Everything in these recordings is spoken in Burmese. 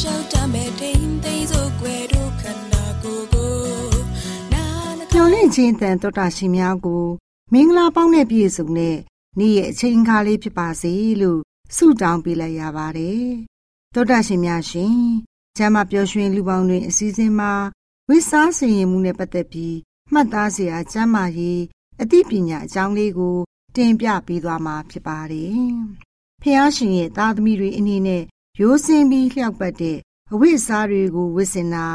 အစဉ်ပြေလိုက်လျှောက်တမဲ့တိမ်သိစို့ွယ်တို့ခန္ဓာကိုယ်ကိုနာညော်လင့်ခြင်းတန်တော်တာရှင်များကိုမင်္ဂလာပေါင်းနဲ့ပြည့်စုံတဲ့နေ့ရဲ့အချိန်ခါလေးဖြစ်ပါစေလို့ဆုတောင်းပေးလိုက်ရပါတယ်တော်တာရှင်များရှင်ကျမ်းမာပျော်ရွှင်လူပေါင်းတွင်အစည်းအဝေးမှာဝိစားစင်ရင်မှုနဲ့ပတ်သက်ပြီးမှတ်သားစရာကျမ်းမာရေးအသိပညာအကြောင်းလေးကို တင်ပြပေးသွားမှာဖြစ်ပါတယ်ဖះရှင်ရဲ့သားသမီးတွေအနေနဲ့ ရိုးစင်ပြီးလျှောက်ပတ်တဲ့အဝိစားတွေကိုဝစ်စင်တာ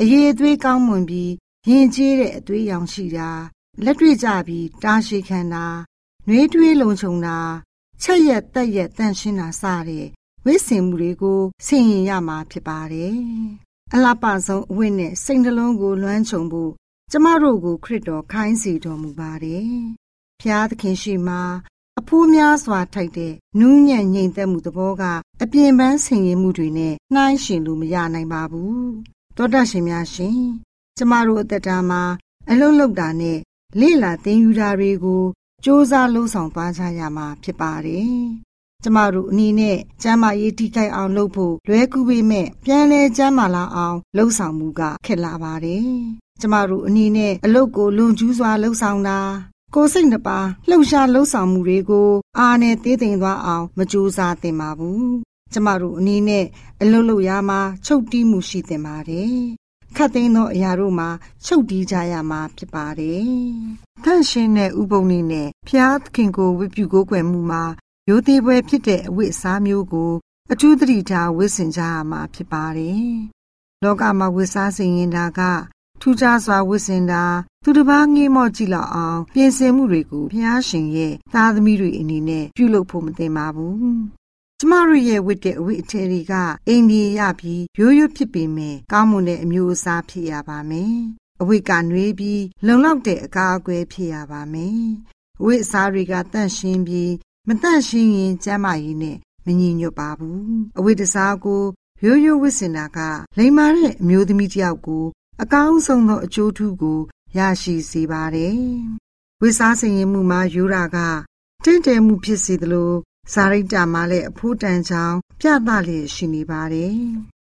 အရေးအသွေးကောင်းမွန်ပြီးရင်ကျေးတဲ့အသွေးရောင်ရှိတာလက်တွေ့ကြပြီးတာရှိခံတာနှွေးထွေးလုံခြုံတာချက်ရက်တက်ရက်တန့်ရှင်းတာစတဲ့ဝိစင်မှုတွေကိုဆင်ရင်ရမှာဖြစ်ပါတယ်။အလားပါဆုံးအဝိနဲ့စိတ်နှလုံးကိုလွှမ်းခြုံဖို့ကျမတို့ကိုခရစ်တော်ခိုင်းစေတော်မူပါတယ်။ဖျားသခင်ရှိမှာ အဖိုးများစွာထိုက်တဲ့နူးညံ့ငြိမ်သက်မှုသဘောကအပြင်ပန်းဆင်ရင်မှုတွေနဲ့နှိုင်းယှဉ်လို့မရနိုင်ပါဘူး။သောတရှင်များရှင်ကျမတို့အသက်တာမှာအလုံးလောက်တာနဲ့လေ့လာသင်ယူတာတွေကိုစ조사လှုံ့ဆော်သွားကြရမှာဖြစ်ပါတယ်။ကျမတို့အနေနဲ့ကျမ်းမာရေးထိခိုက်အောင်လုပ်ဖို့လွဲကူပေမဲ့ပြန်လဲကျမ်းမာလာအောင်လှုံ့ဆော်မှုကခက်လာပါတယ်။ကျမတို့အနေနဲ့အလုပ်ကိုလွန်ကျူးစွာလှုံ့ဆော်တာ ကိုယ်စိတ်နှပါလှုပ်ရှားလှုပ်ဆောင်မှုတွေကို အားနဲ့သေးသိမ်သွားအောင် မကြိုးစားသင့်ပါဘူး။ကျမတို့အနေနဲ့အလုပ်လုပ်ရမှာချုပ်တီးမှုရှိသင့်ပါတယ်။ခတ်သိမ်းသောအရာတို့မှာချုပ်တီးကြရမှာဖြစ်ပါတယ်။တန့်ရှင်းတဲ့ဥပုံနည်းနဲ့ဖျားသခင်ကိုဝတ်ပြုကိုးကွယ်မှုမှာရိုသေပွဲဖြစ်တဲ့အဝိအစားမျိုးကို အထူးသတိထားဝတ်ဆင်ကြရမှာဖြစ်ပါတယ်။လောကမှာဝတ်စားစင်ရင်တာက ထူးခြားစွာဝတ်ဆင်တာသူတစ်ပါးငေးမော့ကြည့်လောက်အောင် ပြင်ဆင်မှုတွေကိုဘုရားရှင်ရဲ့သားသမီးတွေအနေနဲ့ပြုလုပ်ဖို့မသင့်ပါဘူး။ကျမတို့ရဲ့ဝတ်တဲ့အဝတ်အထည်တွေကအိမ်ပြေရပြီးရိုးရိုးဖြစ်ပေမဲ့ကောင်းမွန်တဲ့အမျိုးအစားဖြစ်ရပါမယ်။အဝတ်ကနှွေးပြီးလုံလောက်တဲ့အကာအကွယ်ဖြစ်ရပါမယ်။အဝတ်အစားတွေကတန့်ရှင်းပြီးမတန့်ရှင်းရင်ကျန်းမာရေးနဲ့မညီညွတ်ပါဘူး။အဝတ်တစားကိုရိုးရိုးဝတ်ဆင်တာကလိမ္မာတဲ့အမျိုးသမီးတစ်ယောက်ကို အကောင်းဆုံးသောအကျိုးထူးကိုရရှိစေပါတယ်။ဝိစားစင်ရင်မှုမှာယူရာကတင့်တယ်မှုဖြစ်စေသလိုဇာရိတ္တမှာလည်းအဖို့တန်ချောင်းပြသလျက်ရှိနေပါတယ်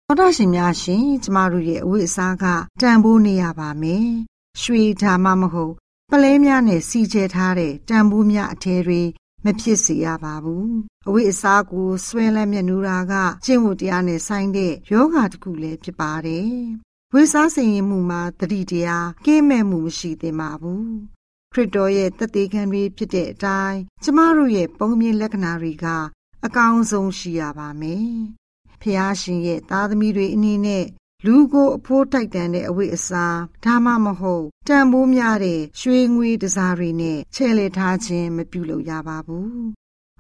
သောတာရှင်များရှင်ကျမတို့ရဲ့အဝိအစားကတန်ဖိုးနေရပါမယ်။ရွှေဓာမမဟုတ်ပလဲများနဲ့စီကျဲထားတဲ့တန်ဖိုးများအထည်တွေမဖြစ်စေရပါဘူး။အဝိအစားကိုဆွဲလန်းမြနူတာကကျင့်ဝတ်တရားနဲ့ဆိုင်တဲ့ယောဂတစ်ခုလည်းဖြစ်ပါတယ်။ ဝိစားစင်ရင်မှုမှာတတိတရားကင်းမဲ့မှုမရှိသင့်ပါဘူး။ခရစ်တော်ရဲ့တသက်ခံတွေဖြစ်တဲ့အတိုင်းကျမတို့ရဲ့ပုံမြင်လက္ခဏာတွေကအကောင်းဆုံးရှိရပါမယ်။ဖះရှင်ရဲ့သားသမီးတွေအနေနဲ့လူကိုအဖိုးတိုက်တန်တဲ့အဝိအစာဒါမှမဟုတ်တန်ဖိုးများတဲ့ရွှေငွေတစားတွေနဲ့ချဲ့လေထားခြင်းမပြုလုပ်ရပါဘူး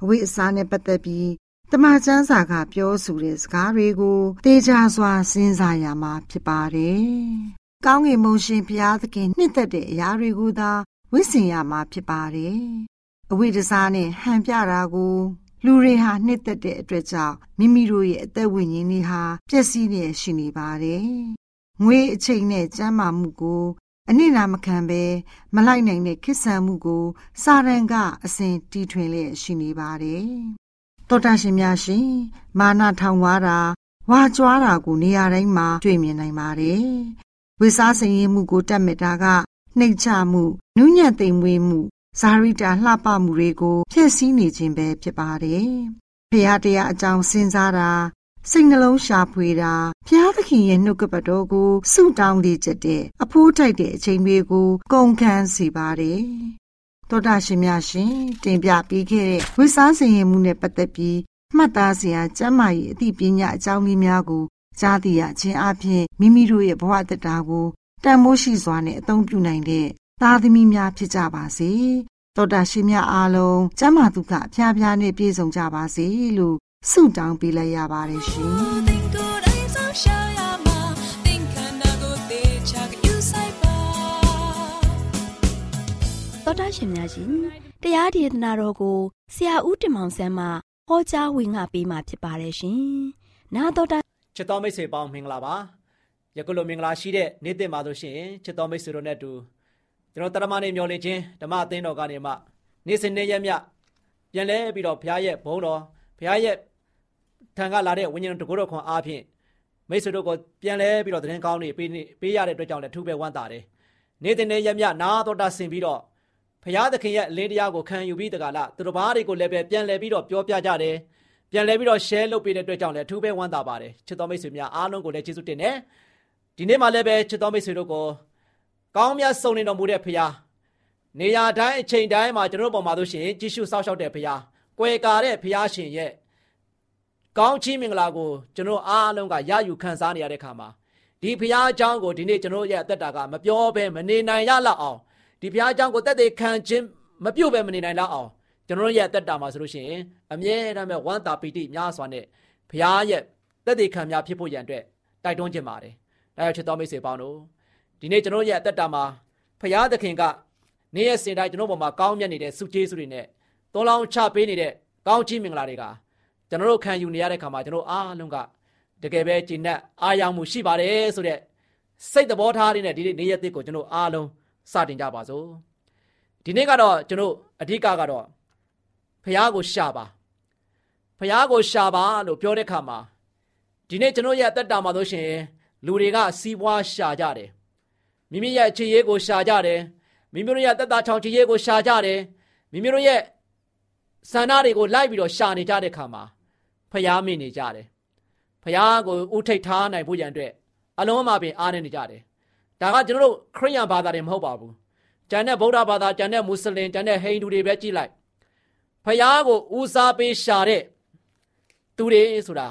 အဝိအစာနဲ့ပတ်သက်ပြီး တမန်ကျမ်းစာကပြောဆိုတဲ့စကားတွေကိုသေချာစွာစဉ်းစားရမှာဖြစ်ပါတယ်။ကောင်းကင်မုန်ရှင်ဘုရားသခင်နှစ်သက်တဲ့အရာတွေကိုသာဝိစင်ရမှာဖြစ်ပါတယ်။အဝိဒစားနဲ့ဟန်ပြတာကိုလူတွေဟာနှစ်သက်တဲ့အတွက်ကြောင့်မိမိတို့ရဲ့အသက်ဝိညာဉ်တွေဟာပျက်စီးနေရှိနေပါတယ်။ငွေအချိန်နဲ့ကျန်းမာမှုကိုအနစ်နာမခံဘဲမလိုက်နိုင်တဲ့ခိဆန်မှုကို စာရန်ကအစဉ်တီထွင်လျက်ရှိနေပါတယ်။ တောတာရှင်များရှင်မာနထောင်ွားတာဝါကြွားတာကိုနေရာတိုင်းမှာတွေ့မြင်နိုင်ပါတယ်။ဝိစားစင်ရင်မှုကိုတတ်မြတာကနှိတ်ချမှုနူးညံ့သိမ်မွေးမှုဇာရိတာလှပမှုတွေကိုဖျက်ဆီးနေခြင်းပဲဖြစ်ပါတယ်။ဖရာတရားအကြောင်းစဉ်းစားတာစိတ်နှလုံးရှာဖွေတာဘုရားသခင်ရဲ့နှုတ်ကပတ်တော်ကိုဆုတောင်းလေးချက်တဲ့အဖိုးထိုက်တဲ့အချိန်တွေကိုကုန်ခန်းစေပါတယ်။ သောတာရှင်များရှင်တင်ပြပေးခဲ့တဲ့ဝိစားစင်ရင်မှုနဲ့ပတ်သက်ပြီးမှတ်သားစရာကျမ်းမာရေးအသိပညာအကြောင်းလေးများကိုကြားသိရခြင်းအပြင်မိမိတို့ရဲ့ဘဝတတာကိုတန်မိုးရှိစွာနဲ့အသုံးပြုနိုင်တဲ့သားသမီးများဖြစ်ကြပါစေ။သောတာရှင်များအားလုံးကျမ်းမာသူကအဖျားဖျားနဲ့ပြည့်စုံကြပါစေလို့ဆုတောင်းပေးလိုက်ရပါတယ်ရှင်။ သောတာရှင်များရှင်တရားဒေသနာတော်ကိုဆရာဦးတင်မောင်ဆန်းမှဟောကြားဝင်ငါပေးมาဖြစ်ပါတယ်ရှင်။နာတော်တာချစ်တော်မိတ်ဆွေပေါင်းမင်္ဂလာပါ။ယခုလိုမင်္ဂလာရှိတဲ့နေ့တင်ပါလို့ရှိရင်ချစ်တော်မိတ်ဆွေတို့နဲ့အတူကျွန်တော်တရမနေမျောလင့်ခြင်းဓမ္မအသင်းတော်ကနေမှနေ့စဉ်နေ့ရက်မြပြန်လဲပြီးတော့ဘုရားရဲ့ဘုန်းတော်ဘုရားရဲ့ထံကလာတဲ့ဝိညာဉ်တကူတော်ခွန်အားဖြင့်မိတ်ဆွေတို့ကိုပြန်လဲပြီးတော့သတင်းကောင်းတွေပေးပေးရတဲ့အတွက်ကြောင့်လည်းထူးပဲဝမ်းသာတယ်။နေ့တင်နေ့ရက်မြနာတော်တာဆင်ပြီးတော့ ဘုရားသခင်ရဲ့အလင်းတရားကိုခံယူပြီးတကလားသူတို့ဘာတွေကိုလည်းပဲပြန်လဲပြီးတော့ပြောပြကြတယ်။ပြန်လဲပြီးတော့ share လုပ်ပေးတဲ့အတွက်ကြောင့်လည်းထူးပဲဝမ်းသာပါတယ်။ချစ်တော်မိတ်ဆွေများအားလုံးကိုလည်းကျေးဇူးတင်တယ်။ဒီနေ့မှလည်းပဲချစ်တော်မိတ်ဆွေတို့ကိုကောင်းမြတ်ဆုံးနေတော်မူတဲ့ဖခင်နေရာတိုင်းအချိန်တိုင်းမှာကျွန်တော်တို့ပေါ်မှာဆိုရှင်ကြည့်ရှုစောင့်ရှောက်တဲ့ဖခင်ကွယ်ကာတဲ့ဖခင်ရှင်ရဲ့ကောင်းချီးမင်္ဂလာကိုကျွန်တော်အားလုံးကရယူခံစားနေရတဲ့ခါမှာဒီဖခင်အကြောင်းကိုဒီနေ့ကျွန်တော်ရဲ့အသက်တာကမပြောဘဲမနေနိုင်ရလောက်အောင် ဒီဖခင်အကြောင်းကိုတက်တဲ့ခံခြင်းမပြုတ်ဘဲမနေနိုင်လောက်အောင်ကျွန်တော်ရဲ့အသက်တာမှာဆိုလို့ရှိရင်အမြဲတမ်းပဲဝမ်းသာပီတိများစွာနဲ့ဖခင်ရဲ့တက်တဲ့ခံများဖြစ်ဖို့ရန်အတွက်တိုက်တွန်းခြင်းပါတယ်။ဒါကြောင့်ချစ်တော်မိတ်ဆွေပေါင်းတို့ဒီနေ့ကျွန်တော်ရဲ့အသက်တာမှာဖရာသခင်ကနေ့ရက်စဉ်တိုင်းကျွန်တော်ပေါ်မှာကောင်းမြတ်နေတဲ့စုကျေးစုတွေနဲ့သုံးလောင်းချပေးနေတဲ့ကောင်းချီးမင်္ဂလာတွေကကျွန်တော်တို့ခံယူနေရတဲ့ခါမှာကျွန်တော်အားလုံးကတကယ်ပဲကျင့်တဲ့အာရုံမှုရှိပါတယ်ဆိုတဲ့စိတ်သဘောထားလေးနဲ့ဒီနေ့နေ့ရက်သစ်ကိုကျွန်တော်အားလုံး စတင်ကြပါစို့ဒီနေ့ကတော့ကျွန်တော်အဓိကကတော့ဖရာကိုရှာပါဖရာကိုရှာပါလို့ပြောတဲ့ခါမှာဒီနေ့ကျွန်တော်ရဲ့အသက်တာမှာဆိုရှင်လူတွေကစီးပွားရှာကြတယ်မိမိရဲ့ခြေရေးကိုရှာကြတယ်မိမိတို့ရဲ့တက်တာချောင်ခြေရေးကိုရှာကြတယ်မိမိတို့ရဲ့ဆန္ဒတွေကိုလိုက်ပြီးတော့ရှာနေကြတဲ့ခါမှာဖျားမိနေကြတယ်ဖျားကိုဥထိတ်ထားနိုင်ဖို့ရန်အတွက်အလုံးအမပင်အားနေနေကြတယ် ဒါကကျွန်တော်တို့ခရိယန်ဘာသာတွေမဟုတ်ပါဘူးကျန်တဲ့ဗုဒ္ဓဘာသာကျန်တဲ့မွတ်စလင်ကျန်တဲ့ဟိန္ဒူတွေပဲကြည့်လိုက်ဖျားကိုဦးစားပေးရှာတဲ့သူတွေဆိုတာ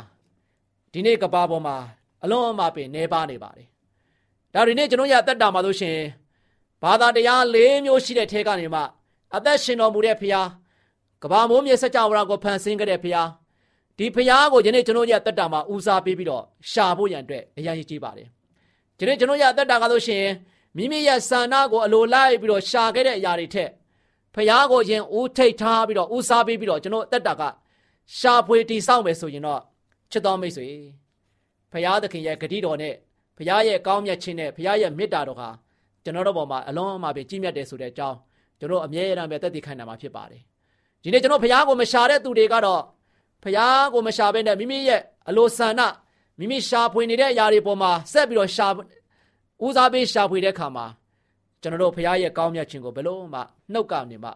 ဒီနေ့ကဘာပေါ်မှာအလုံးအမပင်နေပါနေပါတယ်ဒါတွေနဲ့ကျွန်တော်ရအသက်တာမှာလို့ရှင်ဘာသာတရား၄မျိုးရှိတဲ့ထဲကနေမှအသက်ရှင်တော်မူတဲ့ဖခင်ကဘာမိုးမြေစကြဝဠာကိုဖန်ဆင်းခဲ့တဲ့ဖခင်ဒီဖခင်ကိုယနေ့ကျွန်တော်ရအသက်တာမှာဦးစားပေးပြီးတော့ရှာဖို့ရန်အတွက်အရန်ကြီးပါတယ် ဒီနေ့ကျွန်တော်ရအသက်တာကလို့ရှင်မိမိရဲ့ဆန္ဒကိုအလိုလိုက်ပြီးတော့ရှာခဲ့တဲ့အရာတွေထက်ဖခင်ကိုယင်ဦးထိတ်ထားပြီးတော့ဦးစားပေးပြီးတော့ကျွန်တော်အသက်တာကရှာဖွေတည်ဆောက်မယ်ဆိုရင်တော့ချစ်တော်မိတ်ဆွေဖခင်သခင်ရဲ့ဂတိတော်နဲ့ဘုရားရဲ့ကောင်းမြတ်ခြင်းနဲ့ဘုရားရဲ့မေတ္တာတော်ဟာကျွန်တော်တို့ပေါ်မှာအလုံးအမပဲကြီးမြတ်တယ်ဆိုတဲ့အကြောင်းကျွန်တော်အမြဲတမ်းပဲသက်သေခံနိုင်မှာဖြစ်ပါတယ်ဒီနေ့ကျွန်တော်ဘုရားကိုမရှာတဲ့သူတွေကတော့ဘုရားကိုမရှာဘဲနဲ့မိမိရဲ့အလိုဆန္ဒ မိမိရှာဖွေနေတဲ့အရာတွေပေါ်မှာဆက်ပြီးတော့ရှာဦးစားပေးရှာဖွေတဲ့အခါမှာကျွန်တော်တို့ဖခင်ရဲ့ကောင်းမြတ်ခြင်းကိုဘယ်လို့မှနှုတ်ကနေမှ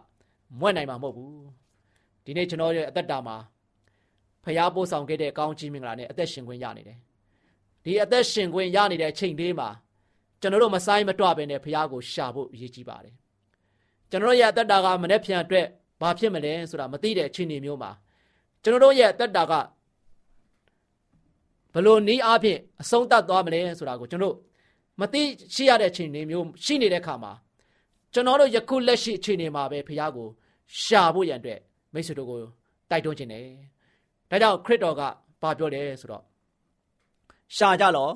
မွဲ့နိုင်မှာမဟုတ်ဘူးဒီနေ့ကျွန်တော်ရဲ့အသက်တာမှာဖခင်ပို့ဆောင်ခဲ့တဲ့ကောင်းချီးမင်္ဂလာနဲ့အသက်ရှင်ခွင့်ရနေတယ်ဒီအသက်ရှင်ခွင့်ရနေတဲ့အချိန်လေးမှာကျွန်တော်တို့မဆိုင်မတွပဲနဲ့ဖခင်ကိုရှာဖို့အရေးကြီးပါတယ်ကျွန်တော်ရဲ့အသက်တာကမနေ့ပြန်အတွက်ဘာဖြစ်မလဲဆိုတာမသိတဲ့အချိန်မျိုးမှာကျွန်တော်တို့ရဲ့အသက်တာက ဘလို့နီးအားဖြင့်အဆုံးသတ်သွားမလဲဆိုတာကိုကျွန်တော်မသိရှိရတဲ့အချိန်မျိုးရှိနေတဲ့အခါမှာကျွန်တော်တို့ယခုလက်ရှိအချိန်မှာပဲဖခင်ကိုရှာဖို့ရန်အတွက်မိတ်ဆွေတို့ကိုတိုက်တွန်းခြင်းတယ်။ဒါကြောင့်ခရစ်တော်ကဘာပြောလဲဆိုတော့ရှာကြလော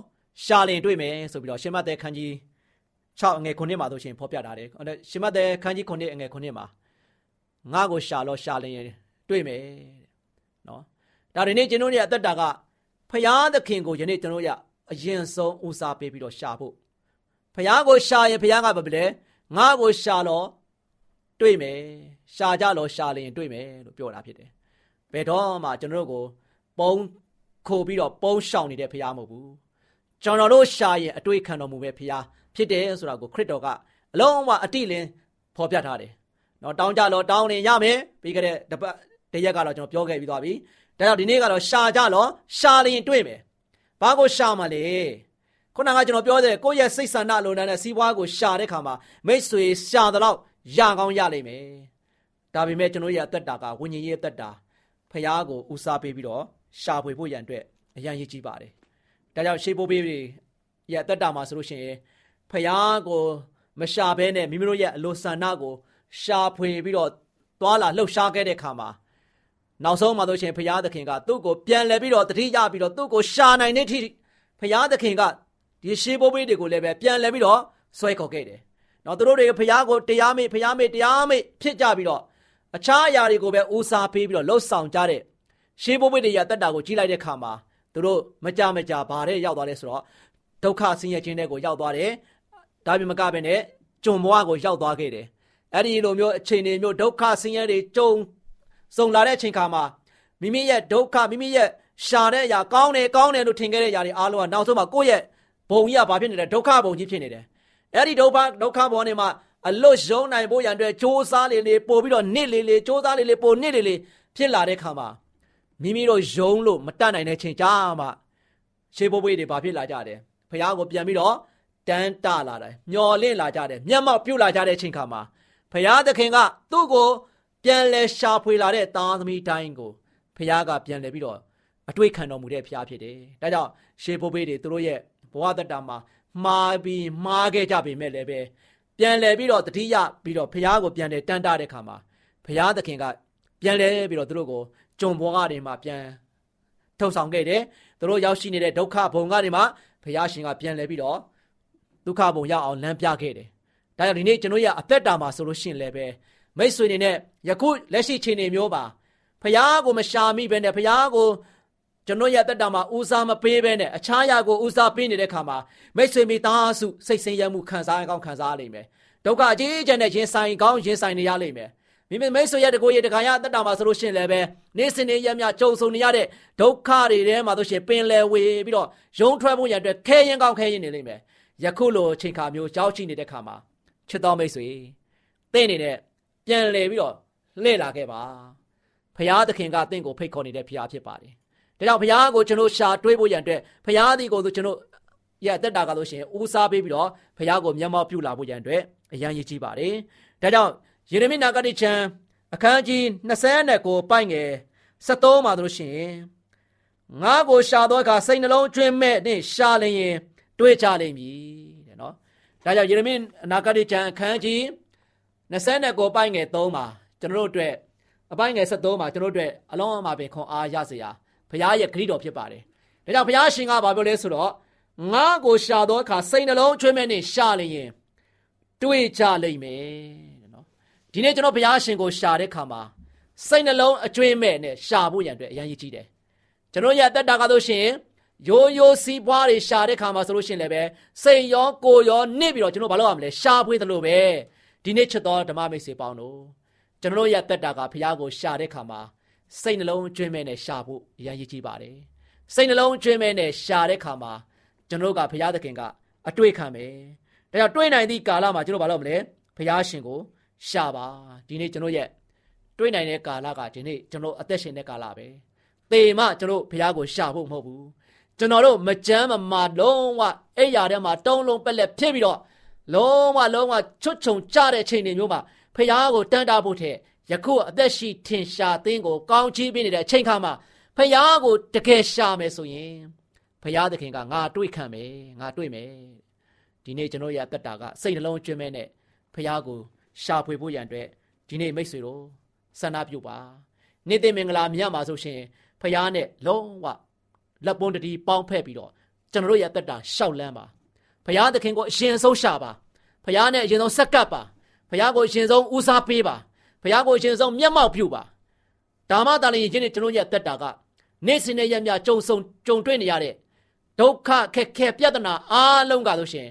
ရှာလင်တွေ့မယ်ဆိုပြီးတော့ရှင်မသက်ခန်းကြီး6အငယ်9မှာဆိုရှင်ဖော်ပြထားတယ်။ရှင်မသက်ခန်းကြီး9အငယ်9မှာငါ့ကိုရှာလောရှာလင်တွေ့မယ်။နော်။ဒါဒီနေ့ကျွန်တော်ရဲ့အသက်တာက ဖရာသခင်ကိုယနေ့ကျွန်တော်ရအရင်ဆုံးဦးစားပေးပြီးတော့ရှာဖို့ဖရာကိုရှာရင်ဖရာကဘာပဲလဲငါ့ကိုရှာတော့တွေ့မယ်ရှာကြလို့ရှာလျင်တွေ့မယ်လို့ပြောတာဖြစ်တယ်ဘယ်တော့မှကျွန်တော်တို့ကိုပုံခိုပြီးတော့ပုံရှောင်နေတဲ့ဖရာမဟုတ်ဘူးကျွန်တော်တို့ရှာရင်အတွေ့ခံတော်မူပဲဖရာဖြစ်တယ်ဆိုတာကိုခရစ်တော်ကအလုံးဝအတိလင်းဖော်ပြထားတယ်နော်တောင်းကြလို့တောင်းရင်ရမယ်ပြီးကြတဲ့တပတ်တရက်ကတော့ကျွန်တော်ပြောခဲ့ပြီးသွားပြီ ဒါကြောင့်ဒီနေ့ကတော့ရှာကြလို့ရှာလျင်တွေ့မယ်ဘာကိုရှာမှလဲခုနကကျွန်တော်ပြောတဲ့ကိုယ့်ရဲ့စိတ်ဆန္ဒလိုတဲ့စီးပွားကိုရှာတဲ့ခါမှာမိတ်ဆွေရှာတော့ရကောင်းရလိမ့်မယ်ဒါပေမဲ့ကျွန်တော်ရဲ့အသက်တာကဝိညာဉ်ရေးအသက်တာဖះကိုဦးစားပေးပြီးတော့ရှာဖွေဖို့ရန်အတွက်အရန်ရည်ကြီးပါတယ်ဒါကြောင့်ရှေးပိုးပေးတွေရဲ့အသက်တာမှာဆိုလို့ရှိရင်ဖះကိုမရှာဘဲနဲ့မိမိတို့ရဲ့အလိုဆန္ဒကိုရှာဖွေပြီးတော့သွားလာလှုပ်ရှားခဲ့တဲ့ခါမှာ နောက်ဆုံးမှာဆိုရှင်ဘုရားသခင်ကသူ့ကိုပြန်လဲပြီးတော့တတိယပြီးတော့သူ့ကိုရှာနိုင်တဲ့အထိဘုရားသခင်ကဒီရှေးဘိုးဘေးတွေကိုလည်းပဲပြန်လဲပြီးတော့ဆွဲခေါ်ခဲ့တယ်။နောက်သူတို့တွေဘုရားကိုတရားမေ့ဘုရားမေ့တရားမေ့ဖြစ်ကြပြီးတော့အခြားအရာတွေကိုပဲဦးစားပေးပြီးတော့လှုပ်ဆောင်ကြတဲ့ရှေးဘိုးဘေးတွေရတက်တာကိုကြီးလိုက်တဲ့ခါမှာသူတို့မကြမကြဘာတဲ့ရောက်သွားလဲဆိုတော့ဒုက္ခဆင်းရဲခြင်းတွေကိုရောက်သွားတယ်။ဒါပေမဲ့မကပဲနဲ့ဂျုံဘွားကိုရောက်သွားခဲ့တယ်။အဲ့ဒီလိုမျိုးအခြေအနေမျိုးဒုက္ခဆင်းရဲတွေကြုံ စုံလာတဲ့အချိန်ခါမှာမိမိရဲ့ဒုက္ခမိမိရဲ့ရှာတဲ့အရာကောင်းတယ်ကောင်းတယ်လို့ထင်ခဲ့တဲ့အရာတွေအားလုံးကနောက်ဆုံးမှာကိုယ့်ရဲ့ဘုံကြီးကဘာဖြစ်နေလဲဒုက္ခဘုံကြီးဖြစ်နေတယ်အဲ့ဒီဒုက္ခဒုက္ခဘုံနေမှာအလွတ်ရုံနိုင်ဖို့ရန်အတွက်စ조사လေးလေးပို့ပြီးတော့နစ်လေးလေးစ조사လေးလေးပို့နစ်လေးလေးဖြစ်လာတဲ့ခါမှာမိမိတို့ယုံလို့မတတ်နိုင်တဲ့ချိန်ကြာမှရှေးဘိုးဘွေးတွေဘာဖြစ်လာကြတယ်ဖះကိုပြန်ပြီးတော့တန်းတလာတယ်မျော်လင့်လာကြတယ်မျက်မှောက်ပြုတ်လာကြတဲ့ချိန်ခါမှာဖះသခင်ကသူ့ကို ပြန်လဲရှာဖွေလာတဲ့သားသမီးတိုင်းကိုဖခင်ကပြန်လဲပြီးတော့အတွေ့ခံတော်မူတဲ့ဖခင်ဖြစ်တယ်။ဒါကြောင့်ရှေးဘိုးဘေးတွေသူတို့ရဲ့ဘဝတတမှာမှားပြီးမှားခဲ့ကြပေမဲ့လည်းပဲပြန်လဲပြီးတော့တတိယပြီးတော့ဖခင်ကိုပြန်လဲတန်တာတဲ့ခါမှာဖခင်သခင်ကပြန်လဲပြီးတော့သူတို့ကိုကြုံဘဝတွေမှာပြန်ထုတ်ဆောင်ခဲ့တယ်။သူတို့ရောက်ရှိနေတဲ့ဒုက္ခဘုံကနေမှဖခင်ရှင်ကပြန်လဲပြီးတော့ဒုက္ခဘုံရောက်အောင်လမ်းပြခဲ့တယ်။ဒါကြောင့်ဒီနေ့ကျွန်တော်ရအသက်တာမှာဆိုလို့ရှိရင်လည်းပဲ မိတ်ဆွေတွေနဲ့ယခုလက်ရှိချိန်နေမျိုးပါဖះကိုမရှာမိပဲနဲ့ဖះကိုကျွန်တော်ရတက်တာမှာဦးစားမပေးပဲနဲ့အခြားရာကိုဦးစားပေးနေတဲ့ခါမှာမိတ်ဆွေမိသားစုစိတ်ဆင်းရဲမှုခံစားကောင်းခံစားလိမ့်မယ်ဒုက္ခအကြီးကျယ်နဲ့ရင်ဆိုင်ကောင်းရင်ဆိုင်နေရလိမ့်မယ်မိမိမိတ်ဆွေရတကိုရတခါရတက်တာမှာဆိုလို့ရှိရင်လည်းပဲနေ့စဉ်နေ့ရက်မြကြုံဆုံနေရတဲ့ဒုက္ခတွေထဲမှာဆိုရှင်ပင်လယ်ဝေပြီးတော့ရုံထွက်ဖို့ရတဲ့ခဲရင်ကောင်းခဲရင်နေလိမ့်မယ်ယခုလိုချိန်ခါမျိုးကြောက်ချိနေတဲ့ခါမှာချစ်တော်မိတ်ဆွေတဲ့နေတဲ့ ပြန်လည်ပြီးတော့လှည့်လာခဲ့ပါဖရာသခင်ကတင့်ကိုဖိတ်ခေါ်နေတဲ့ဖရာဖြစ်ပါတယ်ဒါကြောင့်ဖရာကိုကျွန်တော်ရှာတွေးဖို့ရန်အတွက်ဖရာသည်ကိုဆိုကျွန်တော်ရဲ့အသက်တာကလို့ရှိရင်ဦးစားပေးပြီးတော့ဖရာကိုမျက်မှောက်ပြုလာဖို့ရန်အတွက်အရန်ရည်ကြီးပါတယ်ဒါကြောင့်ယေရမိနာဂတိချံအခန်းကြီး29ပိုက်ငယ်73မှာတို့ရှိရင်ငါကိုရှာတော့အခါစိတ်နှလုံးကျွင်းမဲ့နဲ့ရှာလျင်တွေးကြလိမ့်မည်တဲ့နော်ဒါကြောင့်ယေရမိအနာဂတိချံအခန်းကြီး 29ပိုင်းငယ်3မှာကျွန်တော်တို့အတွက်အပိုင်းငယ်73မှာကျွန်တော်တို့အတွက်အလုံးအမပင်ခွန်အားရစေရာဘုရားရဲ့ဂရုတော်ဖြစ်ပါတယ်။ဒါကြောင့်ဘုရားရှင်ကဘာပြောလဲဆိုတော့ငါကိုရှာသောအခါစိတ်နှလုံးချွေးမဲ့နဲ့ရှာလျင်တွေးကြလိမ့်မယ်တဲ့နော်။ဒီနေ့ကျွန်တော်ဘုရားရှင်ကိုရှာတဲ့ခါမှာစိတ်နှလုံးအကျွေးမဲ့နဲ့ရှာဖို့ရန်အတွက်အရင်ရည်ကြီးတယ်။ကျွန်တော်ရဲ့အသက်တာကဆိုရှင်ရိုးရိုးစီးပွားတွေရှာတဲ့ခါမှာဆိုလို့ရှိရင်လည်းပဲစိတ်ရောကိုယ်ရောနှိပ်ပြီးတော့ကျွန်တော်ဘာလုပ်ရမလဲရှာဖွေသလိုပဲ။ ဒီနေ့ချစ်တော်ဓမ္မမိတ်ဆွေပေါင်းတို့ကျွန်တော်ရဲ့တက်တာကဖះကိုရှာတဲ့ခါမှာစိတ်နှလုံးကျွင်းမဲ့နဲ့ရှာဖို့အရင်ရည်ကြီးပါတယ်စိတ်နှလုံးကျွင်းမဲနဲ့ရှာတဲ့ခါမှာကျွန်တော်ကဘုရားသခင်ကအတွေ့ခံမယ်။ဒါကြောင့်တွေ့နိုင်သည့်ကာလမှာကျွန်တော်ဘာလုပ်မလဲ။ဘုရားရှင်ကိုရှာပါဒီနေ့ကျွန်တော်ရဲ့တွေ့နိုင်တဲ့ကာလကဒီနေ့ကျွန်တော်အသက်ရှင်တဲ့ကာလပဲ။သေမှကျွန်တော်ဘုရားကိုရှာဖို့မဟုတ်ဘူး။ကျွန်တော်တို့မကြမ်းမမာလုံးဝအဲ့ရတဲ့မှာတုံးလုံးပက်လက်ဖြစ်ပြီးတော့ လုံးဝလုံးဝချွတ်ချုံကြတဲ့ချိန်တွေမျိုးမှာဖះကိုတန်တာဖို့တဲ့ယခုအသက်ရှိထင်ရှားသင်းကိုကောင်းချီးပေးနေတဲ့အချိန်ခါမှာဖះကိုတကယ်ရှာမယ်ဆိုရင်ဖះသခင်ကငါတွေ့ခံမယ်ငါတွေ့မယ်ဒီနေ့ကျွန်တော်ရဲ့အသက်တာကစိတ်နှလုံးကျွမ်းမဲနဲ့ဖះကိုရှာဖွေဖို့ရန်အတွက်ဒီနေ့မိတ်ဆွေတို့ဆန္ဒပြုပါနေ့သိမင်္ဂလာမြတ်မှာဆိုရှင်ဖះနဲ့လုံးဝလက်ပွန်းတတိပေါင်းဖက်ပြီးတော့ကျွန်တော်ရဲ့အသက်တာရှောက်လန်းပါ ဖះသခင်ကိုအရင်ဆုံးရှာပါဖះနဲ့အရင်ဆုံးဆက်ကပ်ပါဖះကိုအရှင်ဆုံးဦးစားပေးပါဖះကိုအရှင်ဆုံးမျက်မှောက်ပြုပါဒါမှသာလျှင်ယနေ့ကျွန်တော်ရဲ့အသက်တာကနေ့စဉ်နဲ့ရက်မြကြုံဆုံကြုံတွေ့နေရတဲ့ဒုက္ခခက်ခဲပြဿနာအားလုံးကဆိုရှင်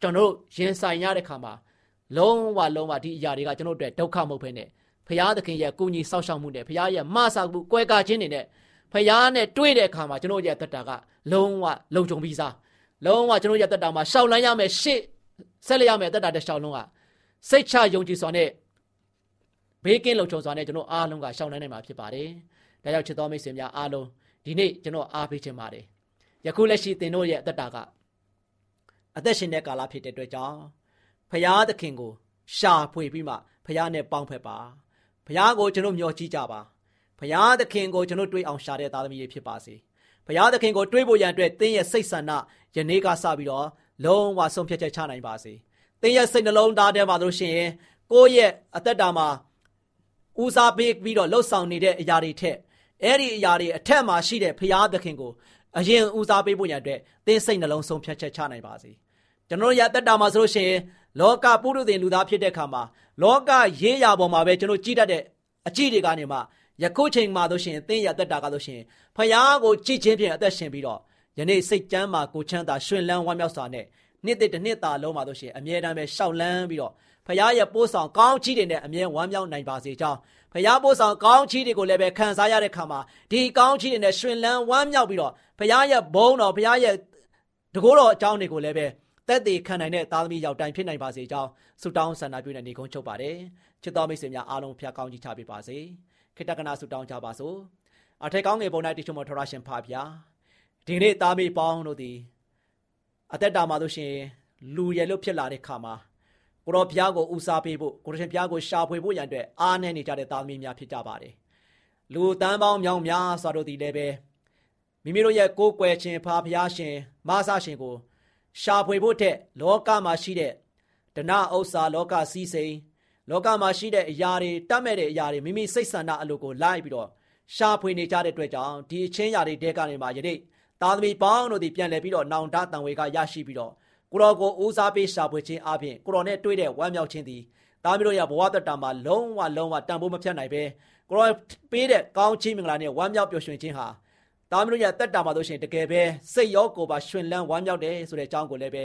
ကျွန်တော်ရင်ဆိုင်ရတဲ့ခါမှာလုံးဝလုံးဝဒီအရာတွေကကျွန်တော်တို့အတွက်ဒုက္ခမဟုတ်ဘဲနဲ့ဖရာသခင်ရဲ့ကုညီဆောက်ရှောက်မှုနဲ့ဖရာရဲ့မဆာမှုကွဲကားခြင်းတွေနဲ့ဖရာနဲ့တွေ့တဲ့အခါမှာကျွန်တော်ရဲ့တက်တာကလုံးဝလုံခြုံပြီးသား လုံးဝကျွန်တော်ရဲ့တက်တာမှာရှောက်လန်းရမယ်ရှေ့ဆက်လက်ရမယ်တက်တာတဲ့ရှောက်လုံးကစိတ်ချယုံကြည်စွာနဲ့ဘေးကင်းလုံခြုံစွာနဲ့ကျွန်တော်အားလုံးကရှောက်လန်းနိုင်မှာဖြစ်ပါတယ်။ဒါကြောင့်ချစ်တော်မိတ်ဆွေများအားလုံးဒီနေ့ကျွန်တော်အားပေးခြင်းပါတယ်။ယခုလက်ရှိသင်တို့ရဲ့အသက်တာကအသက်ရှင်တဲ့ကာလဖြစ်တဲ့အတွက်ကြောင့်ဖရာသခင်ကိုရှာဖွေပြီးမှဖရာနဲ့ပေါင်းဖက်ပါ။ဖရာကိုကျွန်တော်မျှော်ကြည့်ကြပါ။ဖရာသခင်ကိုကျွန်တော်တွေးအောင်ရှာတဲ့သားသမီးတွေဖြစ်ပါစေ။ ဖရာသခင်ကိုတွေးဖို့ရန်အတွက်သင်ရဲ့စိတ်ဆန္ဒယနေ့ကစပြီးတော့လုံးဝဆုံးဖြတ်ချက်ချနိုင်ပါစေ။သင်ရဲ့စိတ်နှလုံးသားထဲမှာလို့ရှိရင်ကိုယ့်ရဲ့အသက်တာမှာဦးစားပေးပြီးတော့လှုပ်ဆောင်နေတဲ့အရာတွေထက်အဲ့ဒီအရာတွေအထက်မှာရှိတဲ့ဖရာသခင်ကိုအရင်ဦးစားပေးဖို့ရန်အတွက်သင်စိတ်နှလုံးဆုံးဖြတ်ချက်ချနိုင်ပါစေကျွန်တော်ရတက်တာမှာဆိုလို့ရှိရင်လောကပုရုသင်လူသားဖြစ်တဲ့ခါမှာလောကရေးရာပေါ်မှာပဲကျွန်တော်ကြည့်တတ်တဲ့အကြည့်တွေကနေမှ ယခုချိန်မှာဆိုရှင်သင်ရတက်တာကဆိုရှင်ဖရာကိုကြည့်ချင်းဖြင့်အသက်ရှင်ပြီးတော့ယနေ့စိတ်ကြမ်းမှာကိုချမ်းသာရှင်လန်းဝမ်းမြောက်စွာနဲ့နှစ်သက်တစ်နှစ်သာလုံးမှာဆိုရှင်အမြဲတမ်းပဲရှောက်လန်းပြီးတော့ဖရာရဲ့ပိုးဆောင်ကောင်းချီးတွေနဲ့အမြဲဝမ်းမြောက်နိုင်ပါစေကြောင်းဖရာပိုးဆောင်ကောင်းချီးတွေကိုလည်းပဲခံစားရတဲ့ခါမှာဒီကောင်းချီးတွေနဲ့ရှင်လန်းဝမ်းမြောက်ပြီးတော့ဖရာရဲ့ဘုန်းတော်ဖရာရဲ့တကိုးတော်အကြောင်းတွေကိုလည်းပဲတက်တည်ခံနိုင်တဲ့သားသမီးရောက်တိုင်းဖြစ်နိုင်ပါစေကြောင်းဆုတောင်းဆန္ဒပြုနေနေကုန်းချုပ်ပါတယ်ချစ်တော်မိတ်ဆွေများအားလုံးဖျားကောင်းကြီးချပေးပါစေ ခေတ္တကနာဆုတောင်းကြပါစို့အထက်ကောင်းငယ်ပုံ၌တိချုံမထရရှင်ဖာဖျားဒီနေ့သားမေပေါင်းတို့သည်အသက်တာမှာလို့ရှင်လူရယ်လို့ဖြစ်လာတဲ့ခါမှာကိုတော်ဘုရားကိုဦးစားပေးဖို့ကိုတော်ရှင်ဘုရားကိုရှာဖွေဖို့ရန်အတွက်အားနည်းနေကြတဲ့သားသမီးများဖြစ်ကြပါတယ်လူတန်းပေါင်းမြောင်များစွာတို့သည်လည်းပဲမိမိတို့ရဲ့ကိုယ်ကွယ်ခြင်းဖာဘုရားရှင်မဆာရှင်ကိုရှာဖွေဖို့တဲ့လောကမှာရှိတဲ့ဒနာဥစ္စာလောကစည်းစိမ် လောကမှာရှိတဲ့အရာတွေတတ်မဲ့တဲ့အရာတွေမိမိစိတ်ဆန္ဒအလိုကိုလိုက်ပြီးတော့ရှာဖွေနေကြတဲ့အတွက်ကြောင့်ဒီအချင်းရာတွေတဲကနေမှယနေ့သားသမီးပေါင်းတို့ဒီပြန်လဲပြီးတော့နောင်တတန်ဝေကရရှိပြီးတော့ကိုတော်ကိုဦးစားပေးရှာဖွေခြင်းအပြင်ကိုတော်နဲ့တွေ့တဲ့ဝမ်းမြောက်ခြင်းသည်သားမီးတို့ရဲ့ဘဝတတမှာလုံးဝလုံးဝတန်ဖိုးမဖြတ်နိုင်ပဲကိုတော်ပေးတဲ့ကောင်းချီးမင်္ဂလာနဲ့ဝမ်းမြောက်ပျော်ရွှင်ခြင်းဟာသားမီးတို့ရဲ့တက်တာမှာဆိုရှင်တကယ်ပဲစိတ်ရောကိုယ်ပါရှင်လန်းဝမ်းမြောက်တယ်ဆိုတဲ့အကြောင်းကိုလည်းပဲ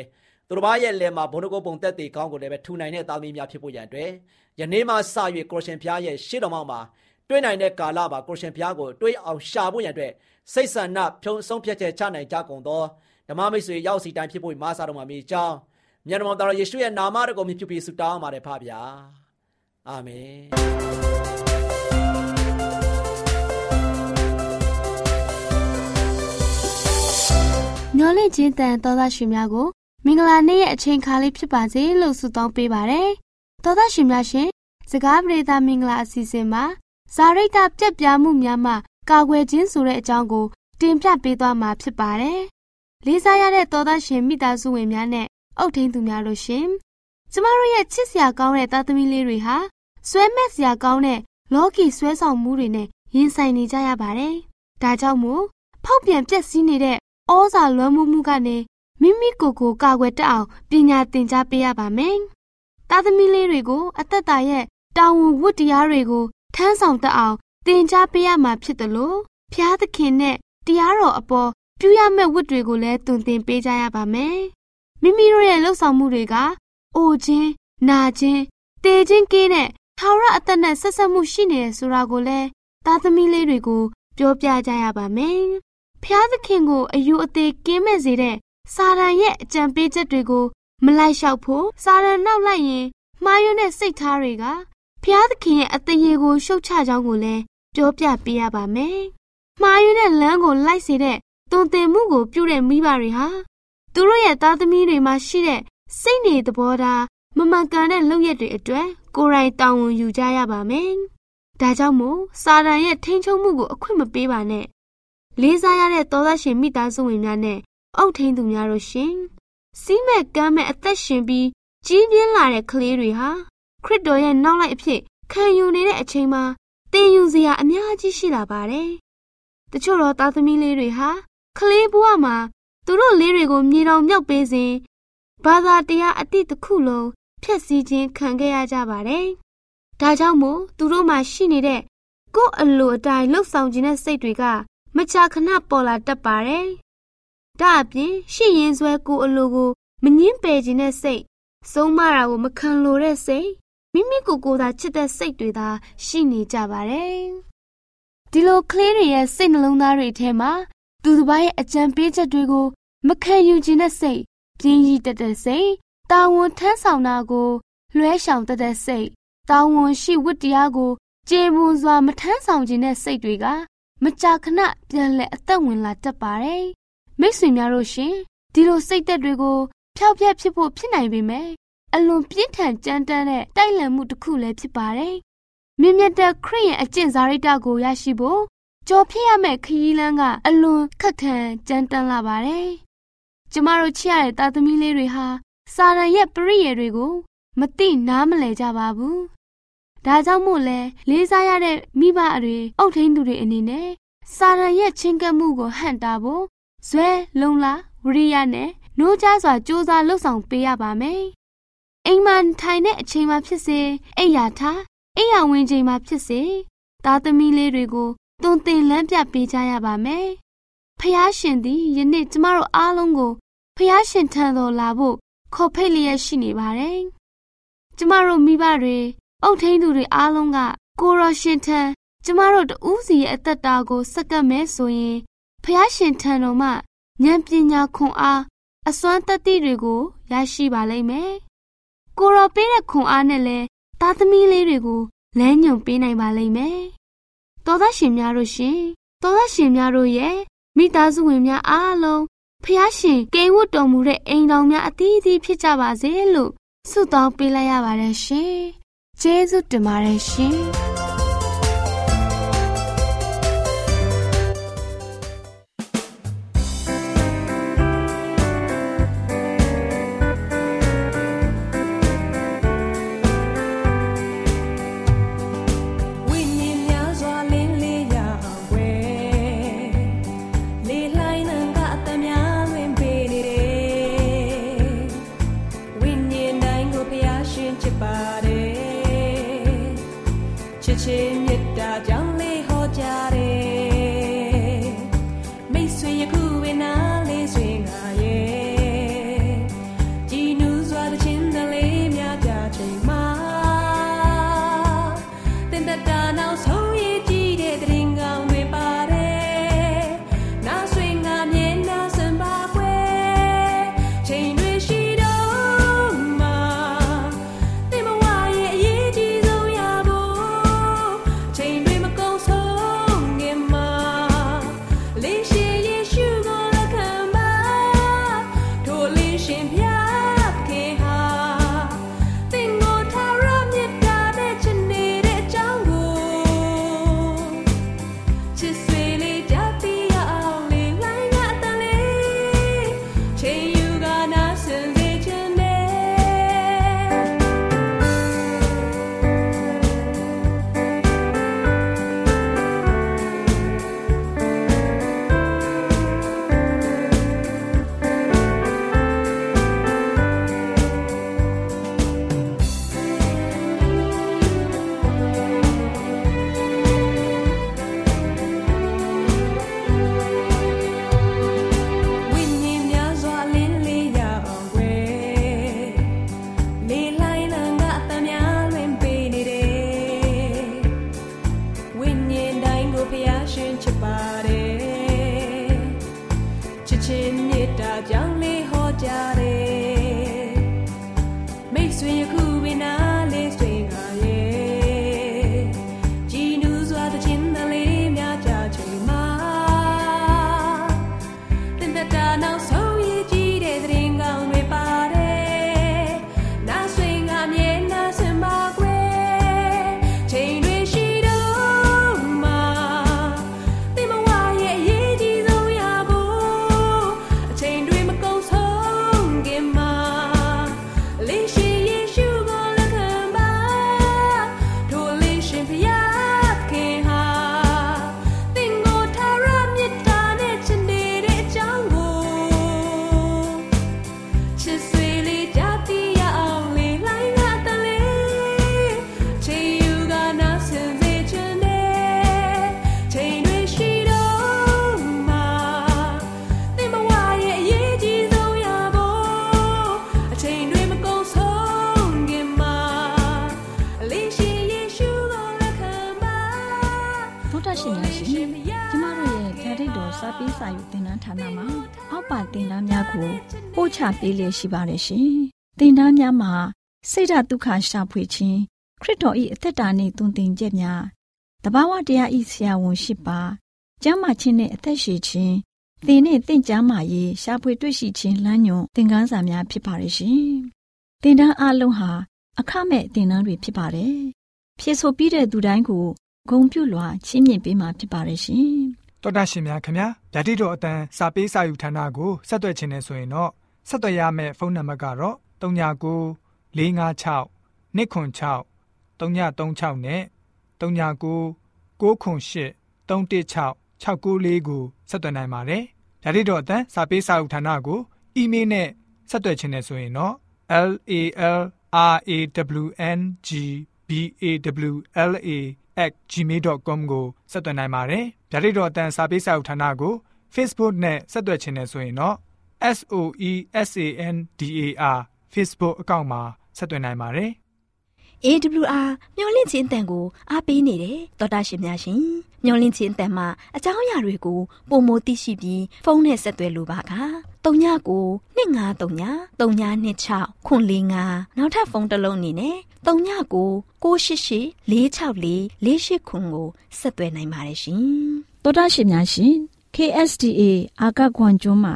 သူတို့ဘာရဲ့လဲမှာဘုန်းတော်ပုံတက်တေကောင်းကိုလည်းပဲထူနိုင်တဲ့သားသမီးများဖြစ်ဖို့ရန်အတွက်ယနေ့မှစ၍ကိုရှင်ဖျားရဲ့ရှေ့တော်မှာတွေ့နိုင်တဲ့ကာလမှာကိုရှင်ဖျားကိုတွေးအောင်ရှာဖို့ရန်အတွက်စိတ်ဆန္ဒဖြုံဆုံးဖြတ်ချက်ချနိုင်ကြကုန်သောဓမ္မမိတ်ဆွေရောက်စီတိုင်းဖြစ်ဖို့မားစားတော်မှာမြေကြောင်းမြတ်တော်တော်ယေရှုရဲ့နာမတော်ကိုမြှုပ်ပြီးဆုတောင်းပါတယ်ဖပါဗျာအာမင်ညော်လင့်ခြင်းတန်သောသားရှင်များကို မင်္ဂလာနေ့ရဲ့အချိန်ခါလေးဖြစ်ပါစေလို့ဆုတောင်းပေးပါရယ်သောသားရှင်များရှင်စကားပြေသာမင်္ဂလာအစီအစဉ်မှာဇာရိတပြက်ပြားမှုများမှကာကွယ်ခြင်းဆိုတဲ့အကြောင်းကိုတင်ပြပေးသွားမှာဖြစ်ပါတယ်လေးစားရတဲ့သောသားရှင်မိသားစုဝင်များနဲ့အုတ်ထင်းသူများလို့ရှင်ကျမတို့ရဲ့ချစ်စရာကောင်းတဲ့သားသမီးလေးတွေဟာဆွဲမက်စရာကောင်းတဲ့လောကီဆွဲဆောင်မှုတွေနဲ့ရင်ဆိုင်နေကြရပါတယ်ဒါကြောင့်မို့ဖောက်ပြန်ပြက်စီးနေတဲ့ဩဇာလွှမ်းမိုးမှုကနေ မိမိကိုယ်ကိုကာကွယ်တတ်အောင်ပညာသင်ကြားပေးရပါမယ်။သားသမီးလေးတွေကို အသက်တာရဲ့တာဝန်ဝတ္တရားတွေကိုထမ်းဆောင်တတ်အောင်သင်ကြားပေးရမှာဖြစ်တယ်လို့ဖျားသခင်နဲ့တရားတော်အပေါ်ပြုရမယ့်ဝတ်တွေကိုလည်းတုံသင်ပေးကြရပါမယ်။မိမိတို့ရဲ့လှုပ်ဆောင်မှုတွေကအိုခြင်း၊နာခြင်း၊တေခြင်းကင်းတဲ့ထာဝရအသက်နဲ့ဆက်ဆက်မှုရှိနေတယ်ဆိုတာကိုလည်းသားသမီးလေးတွေကို ပြောပြကြရပါမယ်။ဖျားသခင်ကိုအယူအသေးကင်းမဲ့စေတဲ့ စာရန်ရဲ့အကြံပေးချက်တွေကိုမလိုက်လျှောက်ဖို့စာရန်နောက်လိုက်ရင်မှားယွင်းတဲ့စိတ်ထားတွေကဖျားသခင်ရဲ့အသေးရေကိုရှုတ်ချကြောင်းကိုလည်းပြောပြပေးရပါမယ်။မှားယွင်းတဲ့လမ်းကိုလိုက်စေတဲ့တုံတင်မှုကိုပြုတဲ့မိဘတွေဟာသူတို့ရဲ့သားသမီးတွေမှာရှိတဲ့စိတ်နေသဘောထားမမှန်ကန်တဲ့လုပ်ရက်တွေအတွက်ကိုယ်တိုင်တာဝန်ယူကြရပါမယ်။ဒါကြောင့်မို့စာရန်ရဲ့ထိန်းချုပ်မှုကိုအခွင့်မပေးပါနဲ့။လေးစားရတဲ့သောသားရှင်မိသားစုဝင်များနဲ့ အုပ်ထိန်းသူများတို့ရှင်။စီးမဲ့ကမ်းမဲ့အသက်ရှင်ပြီးကြီးပြင်းလာတဲ့ကလေးတွေဟာခရစ်တော်ရဲ့နောက်လိုက်အဖြစ်ခံယူနေတဲ့အချိန်မှာတင်ယူစရာအများကြီးရှိလာပါတယ်။တချို့တော့သားသမီးလေးတွေဟာကလေးဘဝမှာသူတို့လေးတွေကိုမြေတောင်မြောက်ပေးစဉ်ဘာသာတရားအတိတ်တစ်ခုလုံးဖျက်ဆီးခြင်းခံခဲ့ရကြပါတယ်။ဒါကြောင့်မို့သူတို့မှာရှိနေတဲ့ကိုယ်အလိုအတိုင်းလှုပ်ဆောင်ခြင်းတဲ့စိတ်တွေကမကြာခဏပေါ်လာတတ်ပါတယ်။ ဒါအပြင်ရှိရင်ဆွဲကိုယ်အလိုကိုမငင်းပယ်ခြင်းတဲ့စိတ်ဆုံးမတာကိုမခံလိုတဲ့စိတ်မိမိကိုယ်ကိုယ်သာချစ်တဲ့စိတ်တွေသာရှိနေကြပါတယ်။ဒီလိုကလေးတွေရဲ့စိတ်နှလုံးသားတွေထဲမှာသူတစ်ပါးရဲ့အကြံပေးချက်တွေကိုမခံယူခြင်းတဲ့စိတ်ပြင်းရည်တက်တဲ့စိတ်တာဝန်ထမ်းဆောင်တာကိုလွှဲရှောင်တက်တဲ့စိတ်တာဝန်ရှိဝတ္တရားကိုကျေပွန်စွာမထမ်းဆောင်ခြင်းတဲ့စိတ်တွေကမကြာခဏပြန်လဲအသက်ဝင်လာတတ်ပါတယ် မိတ်ဆွေများတို့ရှင်ဒီလိုစိတ်သက်တွေကိုဖျောက်ဖျက်ဖြစ်ဖို့ဖြစ်နိုင်ပေမဲ့အလွန်ပြင်းထန်ကြမ်းတမ်းတဲ့တိုက်လံမှုတစ်ခုလည်းဖြစ်ပါတယ်မြင့်မြတ်တဲ့ခရစ်ယာန်အကျင့်စာရိတ္တကိုရရှိဖို့ကြော်ဖြစ်ရမယ့်ခရီးလမ်းကအလွန်ခက်ခဲကြမ်းတမ်းလာပါတယ်ကျမတို့ချစ်ရတဲ့သားသမီးလေးတွေဟာစာရန်ရဲ့ပရိယေတွေကိုမသိနားမလည်ကြပါဘူး။ဒါကြောင့်မို့လဲလေးစားရတဲ့မိဘတွေအုပ်ထိန်းသူတွေအနေနဲ့စာရန်ရဲ့ချင်းကပ်မှုကိုဟန့်တာဖို့ ဇွဲလုံလာဝရိယနဲ့နှိုးကြားစွာစူးစမ်းလှုပ်ဆောင်ပေးရပါမယ်။အိမ်မှာထိုင်တဲ့အချိန်မှာဖြစ်စေအိယာထားအိယာဝင်ချိန်မှာဖြစ်စေသားသမီးလေးတွေကိုတွင်တင်လန်းပြပေးကြရပါမယ်။ဖះရှင်သည်ယနေ့ကျမတို့အားလုံးကိုဖះရှင်ထံတော်လာဖို့ခေါ်ဖိတ်လျက်ရှိနေပါတယ်။ကျမတို့မိဘတွေအုတ်ထင်းသူတွေအားလုံးကကိုရောရှင်ထံကျမတို့တူးစီရဲ့အသက်တာကိုစက္ကပ်မဲဆိုရင် ဖះရှင်ထံတော်မှဉာဏ်ပညာခွန်အားအစွမ်းတတိတွေကိုရရှိပါလိမ့်မယ်။ကိုရောပေးတဲ့ခွန်အားနဲ့လည်းသားသမီးလေးတွေကိုလမ်းညွန်ပေးနိုင်ပါလိမ့်မယ်။တော်သားရှင်များတို့ရှင်တော်သားရှင်များတို့ရဲ့မိသားစုဝင်များအားလုံးဖះရှင်ကိန်းဝတ်တော်မူတဲ့အိမ်တော်များအသီးသီးဖြစ်ကြပါစေလို့ဆုတောင်းပေးလိုက်ရပါတယ်ရှင်။ကျေးဇူးတင်ပါတယ်ရှင်။ ပို့ချပေးလျက်ရှိပါတယ်ရှင်။တင်ဒားများမှာဆိဒ္ဓတုခရှာဖွေခြင်းခရစ်တော်၏အသက်တာနှင့်တုန်တင်ကြများတဘာဝတရားဤဆရာဝန်ရှိပါကျမ်းမာခြင်းနှင့်အသက်ရှိခြင်းသင်နှင့်တင့်ကြမာရေးရှာဖွေတွေ့ရှိခြင်းလမ်းညွန်သင်ခန်းစာများဖြစ်ပါရဲ့ရှင်။တင်ဒန်းအလုံးဟာအခမဲ့တင်ဒန်းတွေဖြစ်ပါတယ်။ဖြစ်ဆိုပြီးတဲ့သူတိုင်းကိုဂုံပြုလွှာချီးမြှင့်ပေးမှာဖြစ်ပါရဲ့ရှင်။တော်တာရှင်များခင်ဗျာဓာတိတော်အတန်းစာပေးစာယူဌာနကိုဆက်သွယ်ခြင်းနဲ့ဆိုရင်တော့ ဆက်သွယ်ရမယ့်ဖုန်းနံပါတ်ကတော့39 656 296 336နဲ့39 698 316 694ကိုဆက်သွင်းနိုင်ပါတယ်။ဒါ့အပြင်အတန်းစာပေးစာဥထာဏာကိုအီးမေးလ်နဲ့ဆက်သွယ်ခြင်းနဲ့ဆိုရင်တော့ l a l r a w n g b a w l a @gmail.com ကိုဆက်သွင်းနိုင်ပါတယ်။ဒါ့အပြင်အတန်းစာပေးစာဥထာဏာကို Facebook နဲ့ဆက်သွယ်ခြင်းနဲ့ဆိုရင်တော့ s o e s a n d a r Facebook အကောင့်မှာဆက်သွင်းနိုင်ပါတယ်။ AWR မျော်လင့်ခြင်းအတန်ကိုအားပေးနေတယ်တော်တာရှင်များရှင်မျော်လင့်ခြင်းအတန်မှာအကြောင်းအရာတွေကိုပုံမသိရှိပြီးဖုန်းနဲ့ဆက်သွယ်လိုပါက39 2939 3926ခွန်45နောက်ထပ်ဖုန်းတစ်လုံးနေနဲ့39 688 464 48ခွန်ကိုဆက်သွယ်နိုင်ပါတယ်ရှင်တော်တာရှင်များရှင် KSTA အာကခွန်ကျွန်းမှာ